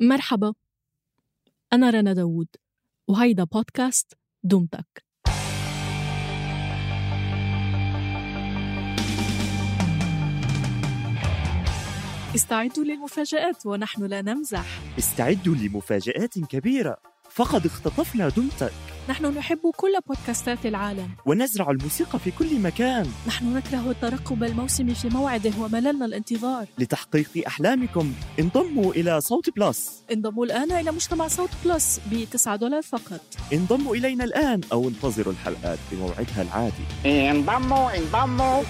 مرحبا. أنا رنا داوود وهيدا بودكاست دمتك استعدوا للمفاجآت ونحن لا نمزح. استعدوا لمفاجآت كبيرة. فقد اختطفنا دمتك. نحن نحب كل بودكاستات العالم. ونزرع الموسيقى في كل مكان. نحن نكره الترقب الموسمي في موعده ومللنا الانتظار. لتحقيق أحلامكم انضموا إلى صوت Plus. انضموا الآن إلى مجتمع صوت بلس ب 9 دولار فقط. انضموا إلينا الآن أو انتظروا الحلقات بموعدها العادي. انضموا انضموا.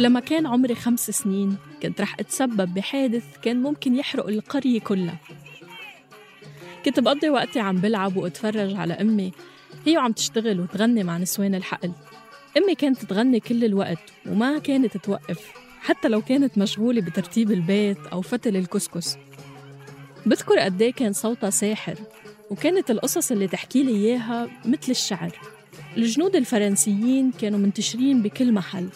لما كان عمري خمس سنين كنت رح أتسبب بحادث كان ممكن يحرق القرية كلها. كنت بقضي وقتي عم بلعب وأتفرج على أمي. هي وعم تشتغل وتغني مع نسوان الحقل. أمي كانت تغني كل الوقت وما كانت توقف حتى لو كانت مشغولة بترتيب البيت أو فتل الكسكس. بذكر قد إيه كان صوتها ساحر وكانت القصص اللي تحكي لي إياها مثل الشعر. الجنود الفرنسيين كانوا منتشرين بكل محل.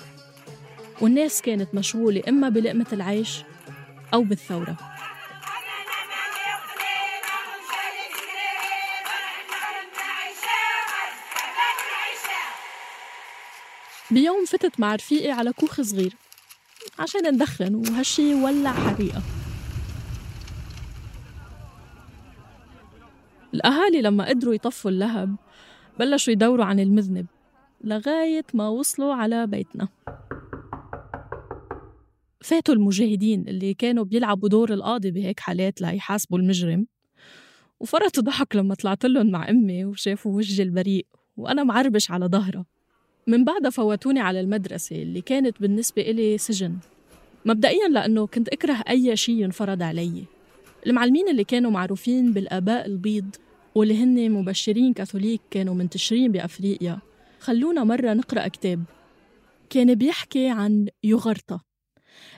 والناس كانت مشغولة إما بلقمة العيش أو بالثورة. بيوم فتت مع رفيقي على كوخ صغير عشان ندخن وهالشي ولع حريقة. الأهالي لما قدروا يطفوا اللهب بلشوا يدوروا عن المذنب لغاية ما وصلوا على بيتنا. فاتوا المجاهدين اللي كانوا بيلعبوا دور القاضي بهيك حالات ليحاسبوا المجرم. وفرطوا ضحك لما طلعت لهم مع أمي وشافوا وجهي البريء وأنا معربش على ظهرها. من بعدها فوتوني على المدرسة اللي كانت بالنسبة إلي سجن. مبدئيا لأنه كنت أكره أي شيء ينفرض علي. المعلمين اللي كانوا معروفين بالآباء البيض واللي هن مبشرين كاثوليك كانوا منتشرين بأفريقيا خلونا مرة نقرأ كتاب. كان بيحكي عن يوغرتا.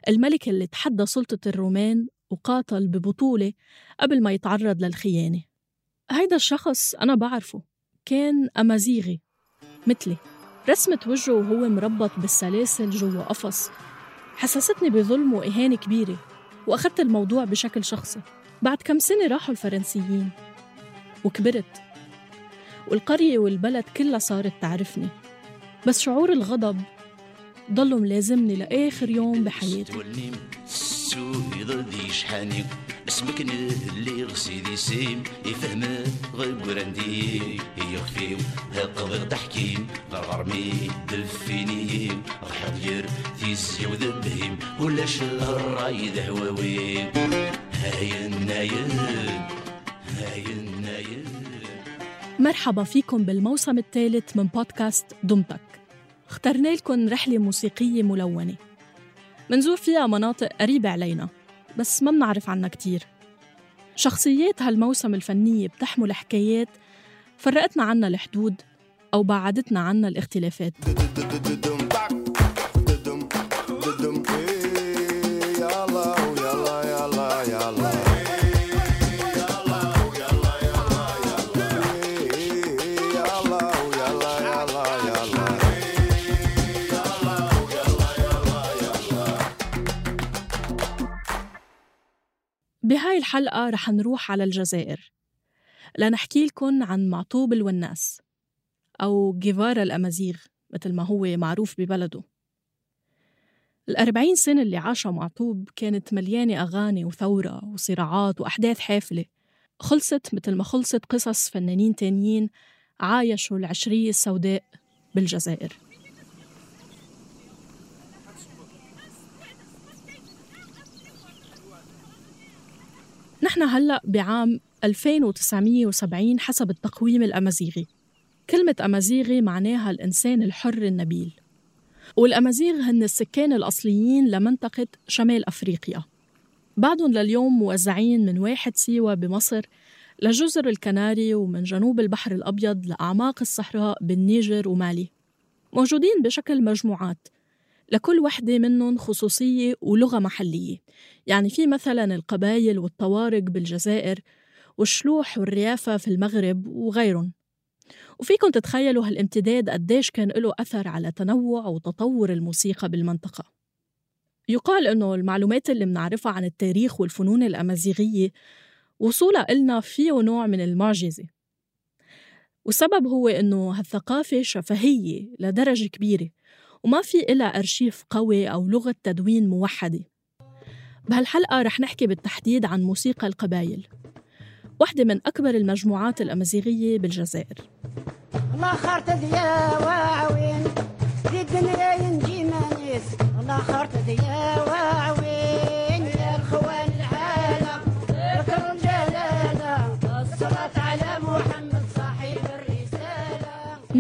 الملك اللي تحدى سلطة الرومان وقاتل ببطولة قبل ما يتعرض للخيانة. هيدا الشخص أنا بعرفه كان أمازيغي مثلي. رسمة وجهه وهو مربط بالسلاسل جوا قفص. حسستني بظلم وإهانة كبيرة وأخذت الموضوع بشكل شخصي. بعد كم سنة راحوا الفرنسيين وكبرت. والقرية والبلد كلها صارت تعرفني. بس شعور الغضب ضلوا ملازمني لآخر يوم بحياتي اسمك اللي غسي دي سيم. يفهم يخفيو تحكيم. غرمي دلفيني غحضير تيزي وذبهيم ولا شهر رايد هواوين هاي النايم هاي النايم مرحبا فيكم بالموسم الثالث من بودكاست دمتك. اخترنا لكم رحلة موسيقية ملونة منزور فيها مناطق قريبة علينا بس ما بنعرف عنها كتير شخصيات هالموسم الفنية بتحمل حكايات فرقتنا عنا الحدود أو بعدتنا عنا الاختلافات بهاي الحلقة رح نروح على الجزائر. لنحكي لكم عن معطوب الوناس أو جيفارا الأمازيغ مثل ما هو معروف ببلده. الأربعين سنة اللي عاشها معطوب كانت مليانة أغاني وثورة وصراعات وأحداث حافلة. خلصت مثل ما خلصت قصص فنانين تانيين عايشوا العشرية السوداء بالجزائر. نحن هلأ بعام 2970 حسب التقويم الأمازيغي. كلمة أمازيغي معناها الإنسان الحر النبيل. والأمازيغ هن السكان الأصليين لمنطقة شمال أفريقيا. بعدهم لليوم موزعين من واحد سيوة بمصر لجزر الكناري ومن جنوب البحر الأبيض لأعماق الصحراء بالنيجر ومالي. موجودين بشكل مجموعات. لكل وحدة منهم خصوصية ولغة محلية. يعني في مثلا القبايل والطوارق بالجزائر والشلوح والريافة في المغرب وغيرهم. وفيكم تتخيلوا هالامتداد قديش كان له أثر على تنوع وتطور الموسيقى بالمنطقة. يقال إنه المعلومات اللي منعرفها عن التاريخ والفنون الأمازيغية وصولها إلنا فيه نوع من المعجزة. والسبب هو إنه هالثقافة شفهية لدرجة كبيرة. وما في إلها أرشيف قوي أو لغة تدوين موحدة. بهالحلقة رح نحكي بالتحديد عن موسيقى القبايل واحدة من أكبر المجموعات الأمازيغية بالجزائر. الله خارت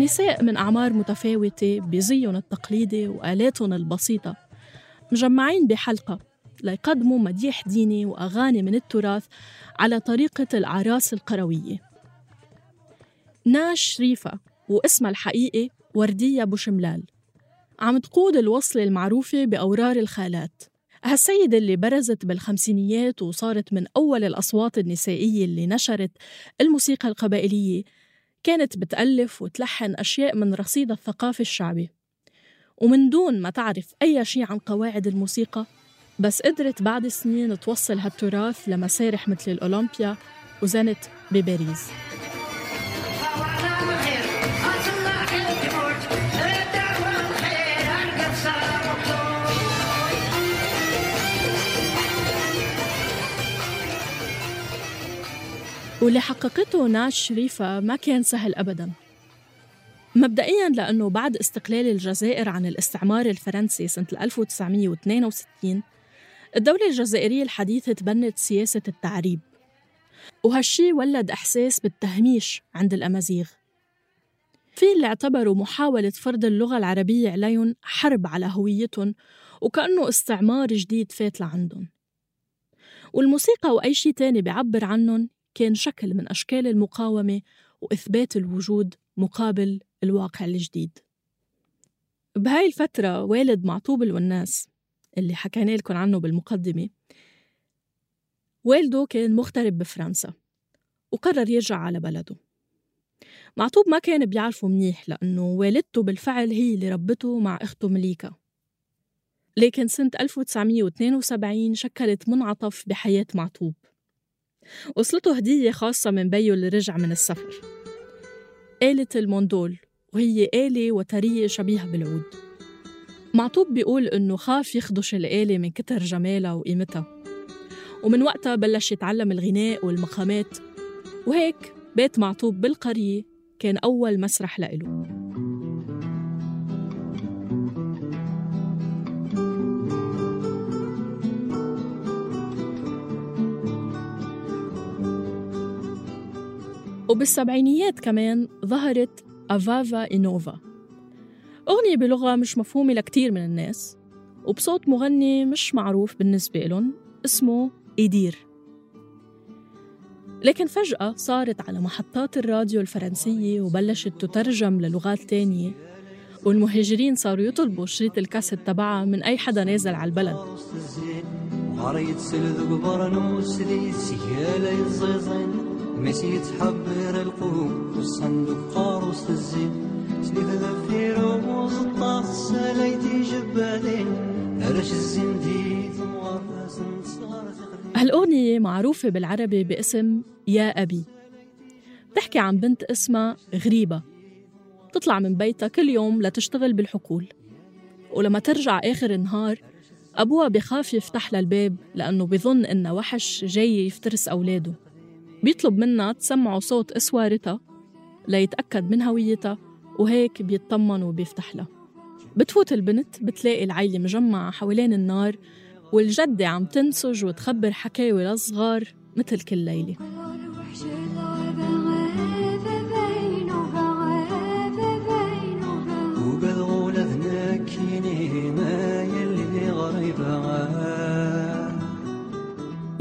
نساء من أعمار متفاوتة بزيهم التقليدي وآلاتهم البسيطة. مجمعين بحلقة ليقدموا مديح ديني وأغاني من التراث على طريقة الأعراس القروية. ناش شريفة واسمها الحقيقي وردية بوشملال عم تقود الوصلة المعروفة بأورار الخالات. هالسيدة اللي برزت بالخمسينيات وصارت من أول الأصوات النسائية اللي نشرت الموسيقى القبائلية كانت بتألف وتلحن أشياء من رصيد الثقافة الشعبي. ومن دون ما تعرف أي شيء عن قواعد الموسيقى بس قدرت بعد سنين توصل هالتراث لمسارح مثل الأولمبيا وزنت بباريس. واللي حققته ناش شريفة ما كان سهل أبداً. مبدئياً لأنه بعد استقلال الجزائر عن الاستعمار الفرنسي سنة 1962 الدولة الجزائرية الحديثة تبنت سياسة التعريب. وهالشي ولد إحساس بالتهميش عند الأمازيغ. في اللي اعتبروا محاولة فرض اللغة العربية عليهم حرب على هويتهم وكأنه استعمار جديد فات لعندهم. والموسيقى وأي شيء تاني بيعبر عنهم كان شكل من أشكال المقاومة وإثبات الوجود مقابل الواقع الجديد. بهاي الفترة والد معطوب الوناس اللي حكينا لكم عنه بالمقدمة والده كان مغترب بفرنسا وقرر يرجع على بلده. معطوب ما كان بيعرفه منيح لأنه والدته بالفعل هي اللي ربته مع أخته مليكا لكن سنة 1972 شكلت منعطف بحياة معطوب. وصلته هدية خاصة من بيو اللي رجع من السفر. آلة الموندول وهي آلة وترية شبيهة بالعود. معطوب بيقول إنه خاف يخدش الآلة من كتر جمالها وقيمتها. ومن وقتها بلش يتعلم الغناء والمقامات. وهيك بيت معطوب بالقرية كان أول مسرح لإله. وبالسبعينيات كمان ظهرت أفافا إنوفا. أغنية بلغة مش مفهومة لكتير من الناس وبصوت مغني مش معروف بالنسبة لهم اسمه إيدير لكن فجأة صارت على محطات الراديو الفرنسية وبلشت تترجم للغات تانية والمهاجرين صاروا يطلبوا شريط الكاسيت تبعها من أي حدا نازل على البلد. القلوب والصندوق قاروس الزين. جبالين الزين هالأغنية معروفة بالعربي باسم يا أبي. بتحكي عن بنت اسمها غريبة. بتطلع من بيتها كل يوم لتشتغل بالحقول. ولما ترجع آخر النهار أبوها بخاف يفتح لها الباب لأنه بظن إنها وحش جاي يفترس أولاده. بيطلب منها تسمعه صوت إسوارتها ليتأكد من هويتها وهيك بيطمن وبيفتح لها. بتفوت البنت بتلاقي العيلة مجمعة حوالين النار والجدة عم تنسج وتخبر حكاوي للصغار مثل كل ليلة.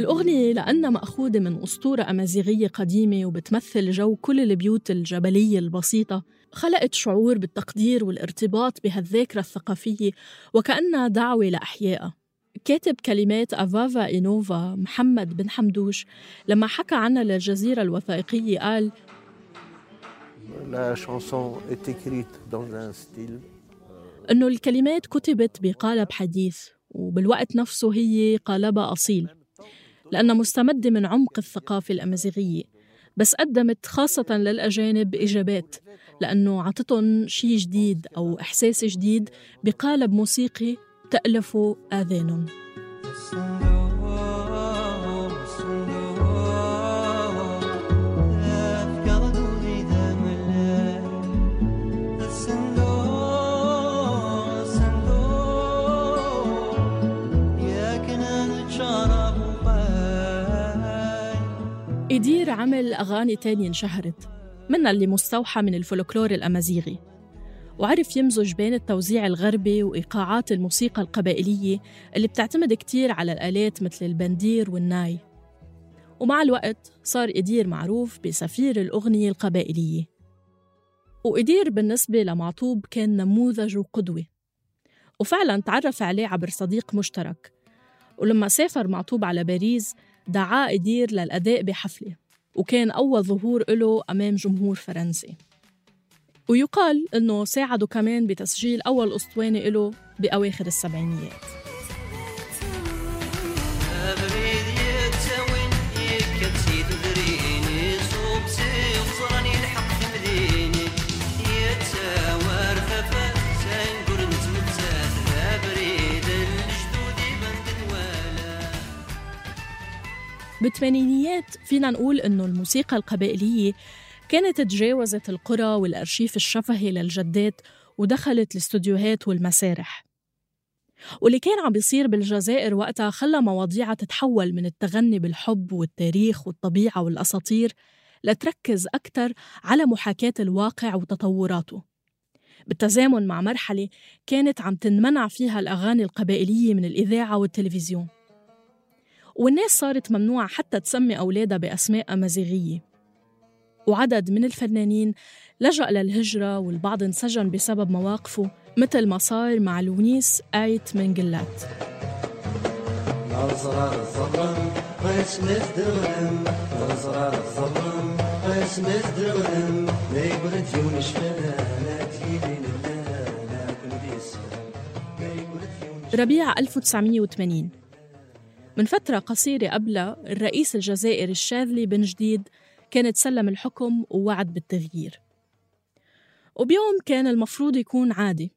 الأغنية لأنها مأخوذة من أسطورة أمازيغية قديمة وبتمثل جو كل البيوت الجبلية البسيطة خلقت شعور بالتقدير والارتباط بهالذاكرة الثقافية وكأنها دعوة لأحيائها. كاتب كلمات أفافا إينوفا محمد بن حمدوش لما حكى عنها للجزيرة الوثائقية قال إنه الكلمات كتبت بقالب حديث وبالوقت نفسه هي قالبها أصيل. لأنها مستمدة من عمق الثقافة الأمازيغية بس قدمت خاصة للأجانب إجابات لأنه عطتهم شيء جديد أو إحساس جديد بقالب موسيقي تألفه آذانهم. إدير عمل أغاني تانية انشهرت منها اللي مستوحى من الفولكلور الأمازيغي. وعرف يمزج بين التوزيع الغربي وإيقاعات الموسيقى القبائلية اللي بتعتمد كتير على الآلات مثل البندير والناي. ومع الوقت صار إدير معروف بسفير الأغنية القبائلية. وإدير بالنسبة لمعطوب كان نموذج وقدوة. وفعلا تعرف عليه عبر صديق مشترك. ولما سافر معطوب على باريس دعاه إدير للأداء بحفلة وكان أول ظهور له أمام جمهور فرنسي. ويقال أنه ساعده كمان بتسجيل أول أسطوانة له بأواخر السبعينيات. بالثمانينيات فينا نقول إنه الموسيقى القبائلية كانت تجاوزت القرى والأرشيف الشفهي للجدات ودخلت الاستوديوهات والمسارح. واللي كان عم بيصير بالجزائر وقتها خلى مواضيعها تتحول من التغني بالحب والتاريخ والطبيعة والأساطير لتركز أكثر على محاكاة الواقع وتطوراته. بالتزامن مع مرحلة كانت عم تنمنع فيها الأغاني القبائلية من الإذاعة والتلفزيون. والناس صارت ممنوعة حتى تسمي أولادها بأسماء أمازيغية. وعدد من الفنانين لجأ للهجرة والبعض انسجن بسبب مواقفه مثل ما صار مع لونيس آيت من جلات ربيع 1980 من فترة قصيرة قبلها الرئيس الجزائري الشاذلي بن جديد كان تسلم الحكم ووعد بالتغيير. وبيوم كان المفروض يكون عادي.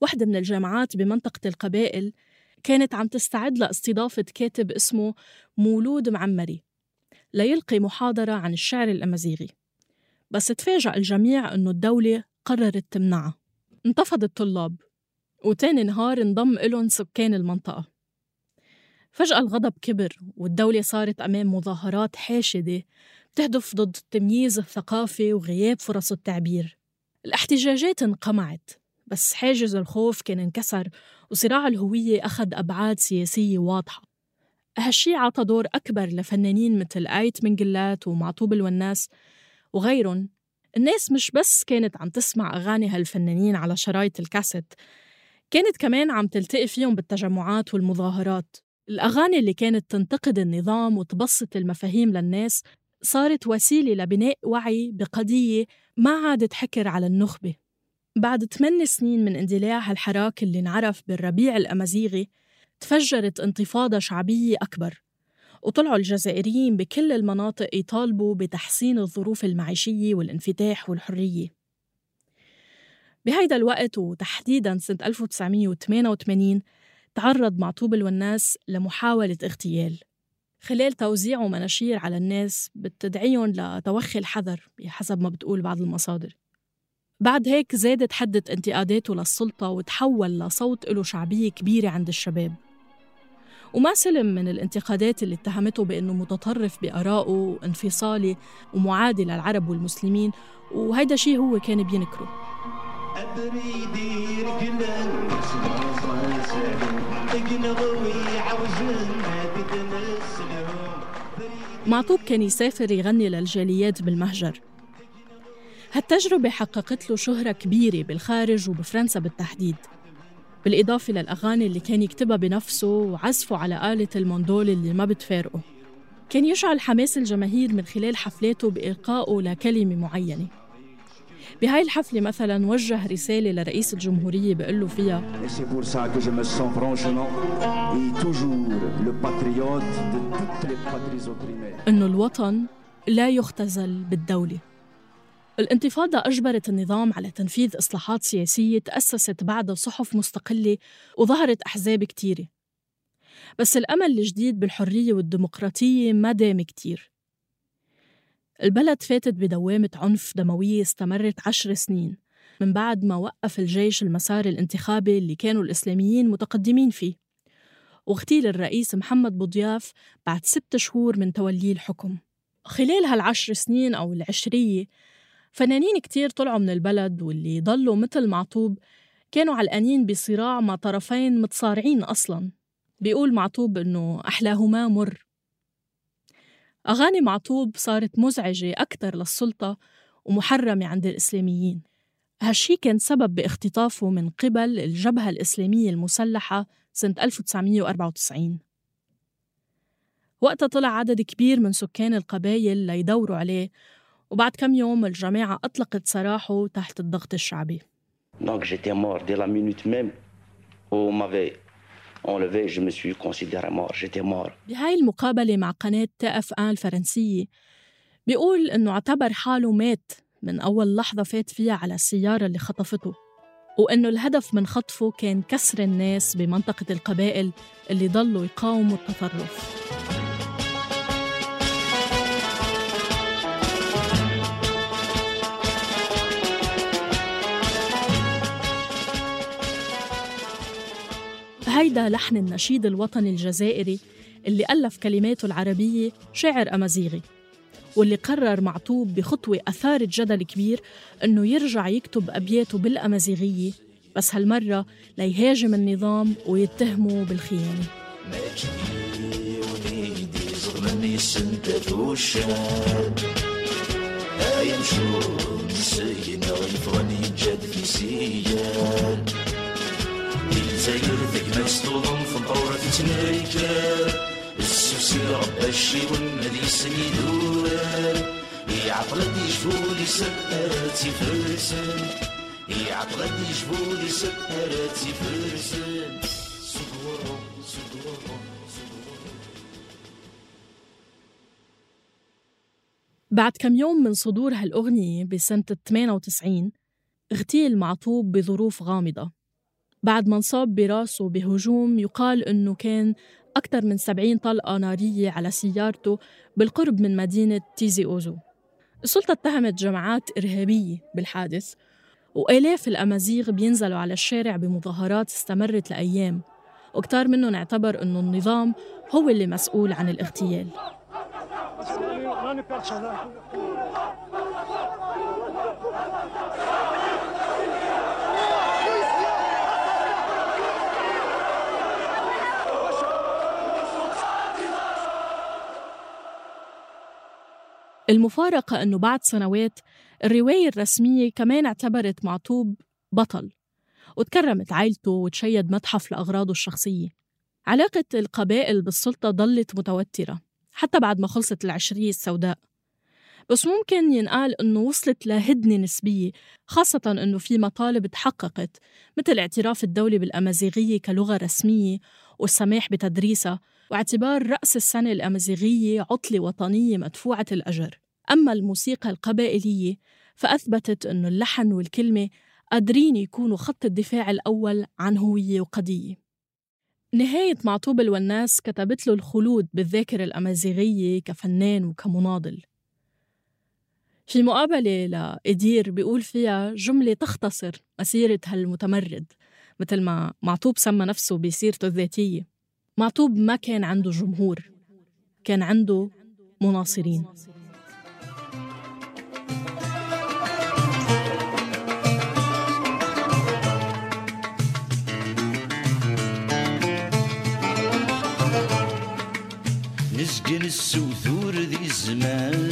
واحدة من الجامعات بمنطقة القبائل كانت عم تستعد لاستضافة كاتب اسمه مولود معمري ليلقي محاضرة عن الشعر الأمازيغي. بس تفاجأ الجميع أنه الدولة قررت تمنعها انتفض الطلاب وتاني نهار انضم إلهم سكان المنطقة. فجأة الغضب كبر والدولة صارت أمام مظاهرات حاشدة تهدف ضد التمييز الثقافي وغياب فرص التعبير. الاحتجاجات انقمعت بس حاجز الخوف كان انكسر وصراع الهوية أخذ أبعاد سياسية واضحة. هالشي عطى دور أكبر لفنانين مثل آيت من جلات ومعطوب الوناس وغيرهم. الناس مش بس كانت عم تسمع أغاني هالفنانين على شرايط الكاسيت كانت كمان عم تلتقي فيهم بالتجمعات والمظاهرات. الأغاني اللي كانت تنتقد النظام وتبسط المفاهيم للناس صارت وسيلة لبناء وعي بقضية ما عادت حكر على النخبة. بعد ثمان سنين من اندلاع هالحراك اللي انعرف بالربيع الأمازيغي تفجرت انتفاضة شعبية أكبر وطلعوا الجزائريين بكل المناطق يطالبوا بتحسين الظروف المعيشية والانفتاح والحرية. بهيدا الوقت وتحديدا سنة 1988 تعرض معطوب الوناس لمحاولة اغتيال. خلال توزيعه مناشير على الناس بتدعيهم لتوخي الحذر بحسب ما بتقول بعض المصادر. بعد هيك زادت حدة انتقاداته للسلطة وتحول لصوت له شعبية كبيرة عند الشباب. وما سلم من الانتقادات اللي اتهمته بأنه متطرف بآرائه وانفصالي ومعادي للعرب والمسلمين وهيدا شيء هو كان بينكره. معطوب كان يسافر يغني للجاليات بالمهجر. هالتجربة حققت له شهرة كبيرة بالخارج وبفرنسا بالتحديد. بالإضافة للأغاني اللي كان يكتبها بنفسه وعزفه على آلة الموندول اللي ما بتفارقه. كان يشعل حماس الجماهير من خلال حفلاته بإلقائه لكلمة معينة. بهاي الحفلة مثلا وجه رسالة لرئيس الجمهورية بيقول له فيها. إنه الوطن لا يختزل بالدولة. الانتفاضة أجبرت النظام على تنفيذ إصلاحات سياسية تأسست بعدها صحف مستقلة وظهرت أحزاب كتيرة. بس الأمل الجديد بالحرية والديمقراطية ما دام كتير. البلد فاتت بدوامة عنف دموية استمرت عشر سنين من بعد ما وقف الجيش المسار الانتخابي اللي كانوا الإسلاميين متقدمين فيه. واغتيل الرئيس محمد بوضياف بعد ست شهور من توليه الحكم. خلال هالعشر سنين أو العشرية فنانين كتير طلعوا من البلد واللي ضلوا مثل معطوب كانوا علقانين بصراع مع طرفين متصارعين أصلاً. بيقول معطوب إنه أحلاهما مر. أغاني معطوب صارت مزعجة أكثر للسلطة ومحرمة عند الإسلاميين هالشي كان سبب باختطافه من قبل الجبهة الإسلامية المسلحة سنة 1994 وقتها طلع عدد كبير من سكان القبايل ليدوروا عليه وبعد كم يوم الجماعة أطلقت سراحه تحت الضغط الشعبي. Donc j'étais mort dès la minute même où on m'avait بهاي المقابلة مع قناة تي ان الفرنسية بيقول إنه اعتبر حاله مات من أول لحظة فات فيها على السيارة اللي خطفته وإنه الهدف من خطفه كان كسر الناس بمنطقة القبائل اللي ضلوا يقاوموا التطرف. هيدا لحن النشيد الوطني الجزائري اللي ألف كلماته العربية شاعر أمازيغي واللي قرر معطوب بخطوة أثارت جدل كبير إنه يرجع يكتب أبياته بالأمازيغية بس هالمرة ليهاجم النظام ويتهمه بالخيانة الجزائر ذاك مسطوضن في الدورة تتنايكار السوسي ربا الشيون هذي سني دولار يعطلت يجبولي سكراتي فرسن. يعطلت يجبولي سكراتي فرسن. صدورهم صدورهم بعد كم يوم من صدور هالأغنية بسنة 98 اغتيل معطوب بظروف غامضة. بعد ما انصاب براسه بهجوم يقال إنه كان أكثر من 70 طلقة نارية على سيارته بالقرب من مدينة تيزي أوزو. السلطة اتهمت جماعات إرهابية بالحادث وآلاف الأمازيغ بينزلوا على الشارع بمظاهرات استمرت لأيام. وكتار منهم اعتبر أنه النظام هو اللي مسؤول عن الاغتيال. المفارقة أنه بعد سنوات الرواية الرسمية كمان اعتبرت معطوب بطل وتكرمت عائلته وتشيد متحف لأغراضه الشخصية. علاقة القبائل بالسلطة ضلت متوترة حتى بعد ما خلصت العشرية السوداء. بس ممكن ينقال أنه وصلت لهدنة نسبية خاصة أنه في مطالب تحققت مثل اعتراف الدولة بالأمازيغية كلغة رسمية والسماح بتدريسها واعتبار رأس السنة الأمازيغية عطلة وطنية مدفوعة الأجر. أما الموسيقى القبائلية فأثبتت أن اللحن والكلمة قادرين يكونوا خط الدفاع الأول عن هوية وقضية. نهاية معطوب الوناس كتبت له الخلود بالذاكرة الأمازيغية كفنان وكمناضل. في مقابلة لإدير بيقول فيها جملة تختصر مسيرة هالمتمرد مثل ما معطوب سمى نفسه بسيرته الذاتية. معطوب ما كان عنده جمهور كان عنده مناصرين. نسجن السوثور ذي زمان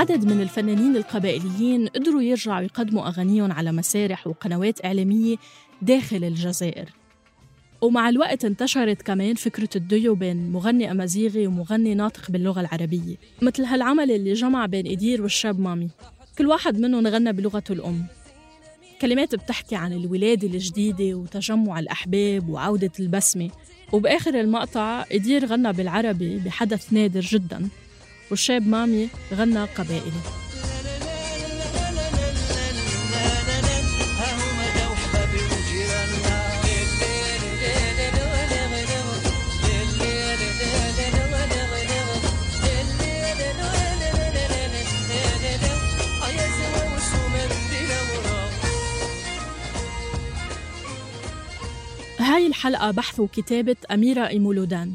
عدد من الفنانين القبائليين قدروا يرجعوا يقدموا أغانيهم على مسارح وقنوات إعلامية داخل الجزائر. ومع الوقت انتشرت كمان فكرة الديو بين مغني أمازيغي ومغني ناطق باللغة العربية مثل هالعمل اللي جمع بين إدير والشاب مامي. كل واحد منهم غنى بلغته الأم. كلمات بتحكي عن الولادة الجديدة وتجمع الأحباب وعودة البسمة. وبآخر المقطع إدير غنى بالعربي بحدث نادر جدا. والشاب مامي غنى قبائلي هاي الحلقة بحث وكتابة أميرة إيمولودان.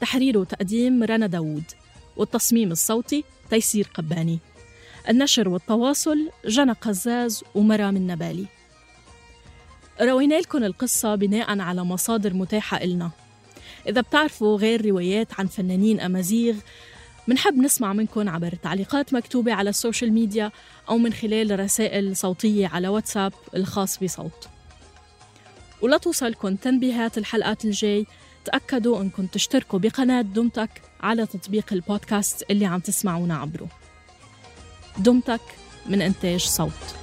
تحرير وتقديم رنا داوود. والتصميم الصوتي تيسير قباني. النشر والتواصل جنى قزاز ومرام النبالي. روينا لكم القصة بناء على مصادر متاحة إلنا. إذا بتعرفوا غير روايات عن فنانين أمازيغ منحب نسمع منكم عبر تعليقات مكتوبة على ال social media أو من خلال رسائل صوتية على واتساب الخاص بصوت. ولا توصلكم تنبيهات الحلقات الجاي تأكدوا أنكم تشتركوا بقناة دمتك على تطبيق البودكاست اللي عم تسمعونا عبره. دمتك من إنتاج صوت.